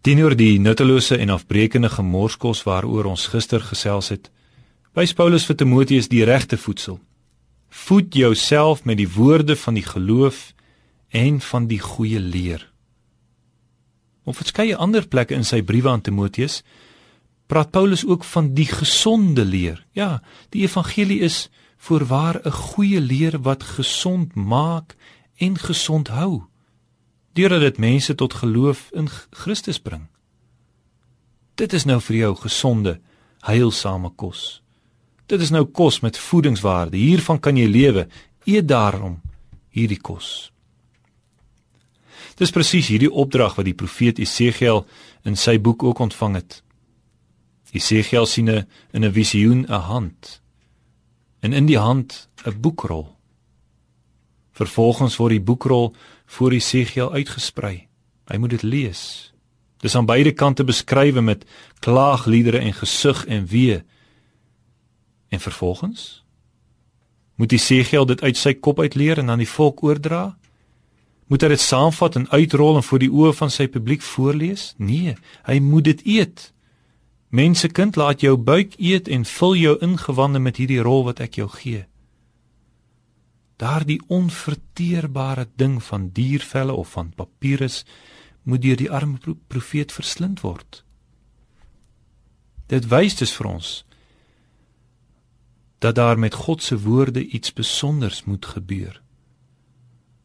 Teenoor die nuttelose en afbreekende gemorskos waaroor ons gister gesels het, wys Paulus vir Timoteus die regte voedsel. Voed jouself met die woorde van die geloof en van die goeie leer. Op verskeie ander plekke in sy briewe aan Timoteus praat Paulus ook van die gesonde leer. Ja, die evangelie is voorwaar 'n goeie leer wat gesond maak en gesond hou deurdat dit mense tot geloof in Christus bring. Dit is nou vir jou gesonde, heilsame kos. Dit is nou kos met voedingswaarde. Hiervan kan jy lewe. Eet daarom hierdie kos. Dis presies hierdie opdrag wat die profeet Esegiel in sy boek ook ontvang het. Esegiel sien 'n in 'n visioen 'n hand en in die hand 'n boekrol. Vervolgens word die boekrol voor Jesegiel uitgesprei. Hy moet dit lees. Dis aan beide kante beskrywe met klaagliedere en gesug en wee. En vervolgens moet Jesegiel dit uit sy kop uitleer en aan die volk oordra? Moet hy dit saamvat en uitrol en voor die oë van sy publiek voorlees? Nee, hy moet dit eet. Mense kind, laat jou buik eet en vul jou ingewande met hierdie rol wat ek jou gee daardie onverteerbare ding van diervelle of van papirus moet deur die arme profeet verslind word. Dit wys dus vir ons dat daar met God se woorde iets spesonders moet gebeur.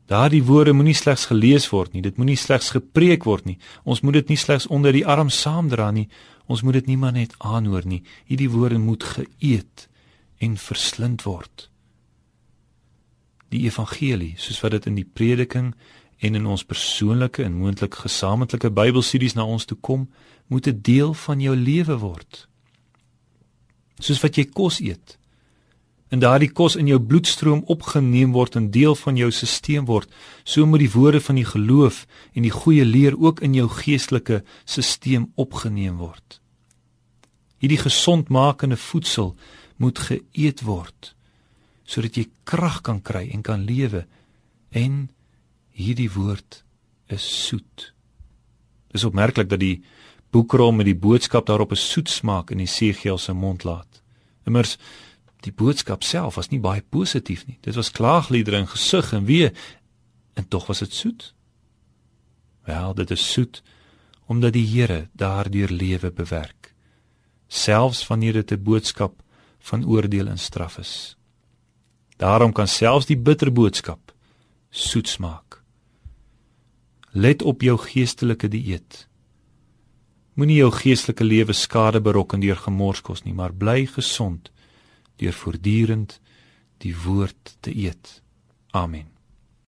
Daardie woorde moenie slegs gelees word nie, dit moenie slegs gepreek word nie. Ons moet dit nie slegs onder die arm saamdra nie. Ons moet dit nie maar net aanhoor nie. Hierdie woorde moet geëet en verslind word die evangelie soos wat dit in die prediking en in ons persoonlike en moontlik gesamentlike Bybelstudies na ons toe kom, moet 'n deel van jou lewe word. Soos wat jy kos eet. En daardie kos in jou bloedstroom opgeneem word en deel van jou stelsel word, so moet die woorde van die geloof en die goeie leer ook in jou geestelike stelsel opgeneem word. Hierdie gesondmakende voedsel moet geëet word sodat jy krag kan kry en kan lewe en hierdie woord is soet. Dis opmerklik dat die boekrol met die boodskap daarop 'n soet smaak in Jesegiel se mond laat. Immers die boodskap self was nie baie positief nie. Dit was klaagliedere en gesug en wee en tog was dit soet. Wel, dit is soet omdat die Here daardeur lewe bewerk. Selfs wanneer dit 'n boodskap van oordeel en straf is. Daarom kan selfs die bitter boodskap soet smaak. Let op jou geestelike dieet. Moenie jou geestelike lewe skade berokken deur gemorskos nie, maar bly gesond deur voortdurend die woord te eet. Amen.